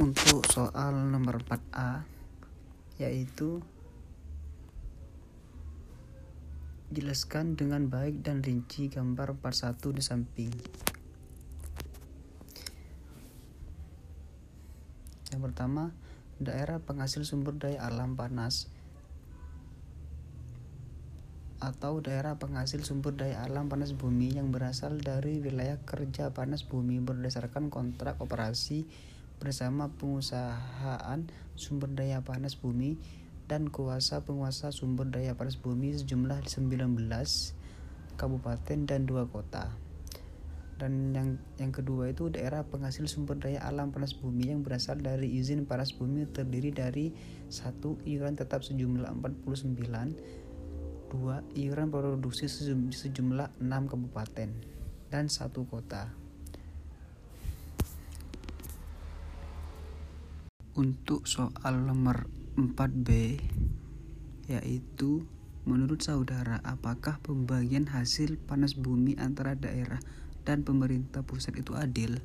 untuk soal nomor 4A yaitu jelaskan dengan baik dan rinci gambar 41 di samping. Yang pertama, daerah penghasil sumber daya alam panas atau daerah penghasil sumber daya alam panas bumi yang berasal dari wilayah kerja panas bumi berdasarkan kontrak operasi bersama pengusahaan sumber daya panas bumi dan kuasa penguasa sumber daya panas bumi sejumlah 19 kabupaten dan dua kota. Dan yang yang kedua itu daerah penghasil sumber daya alam panas bumi yang berasal dari izin panas bumi terdiri dari satu iuran tetap sejumlah 49 dua iuran produksi sejumlah 6 kabupaten dan satu kota. Untuk soal nomor 4B yaitu menurut saudara apakah pembagian hasil panas bumi antara daerah dan pemerintah pusat itu adil?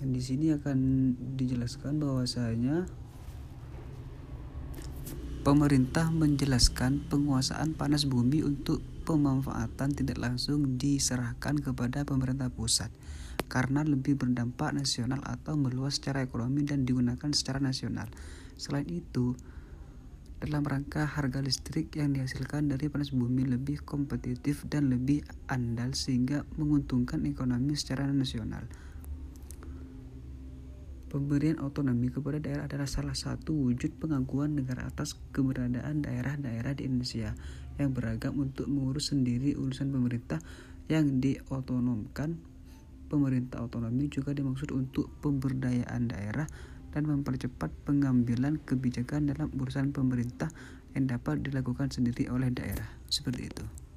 Dan di sini akan dijelaskan bahwasanya Pemerintah menjelaskan penguasaan panas bumi untuk pemanfaatan tidak langsung diserahkan kepada pemerintah pusat karena lebih berdampak nasional atau meluas secara ekonomi dan digunakan secara nasional. Selain itu, dalam rangka harga listrik yang dihasilkan dari panas bumi lebih kompetitif dan lebih andal sehingga menguntungkan ekonomi secara nasional. Pemberian otonomi kepada daerah adalah salah satu wujud pengakuan negara atas keberadaan daerah-daerah di Indonesia yang beragam untuk mengurus sendiri urusan pemerintah yang diotonomkan. Pemerintah otonomi juga dimaksud untuk pemberdayaan daerah dan mempercepat pengambilan kebijakan dalam urusan pemerintah yang dapat dilakukan sendiri oleh daerah. Seperti itu.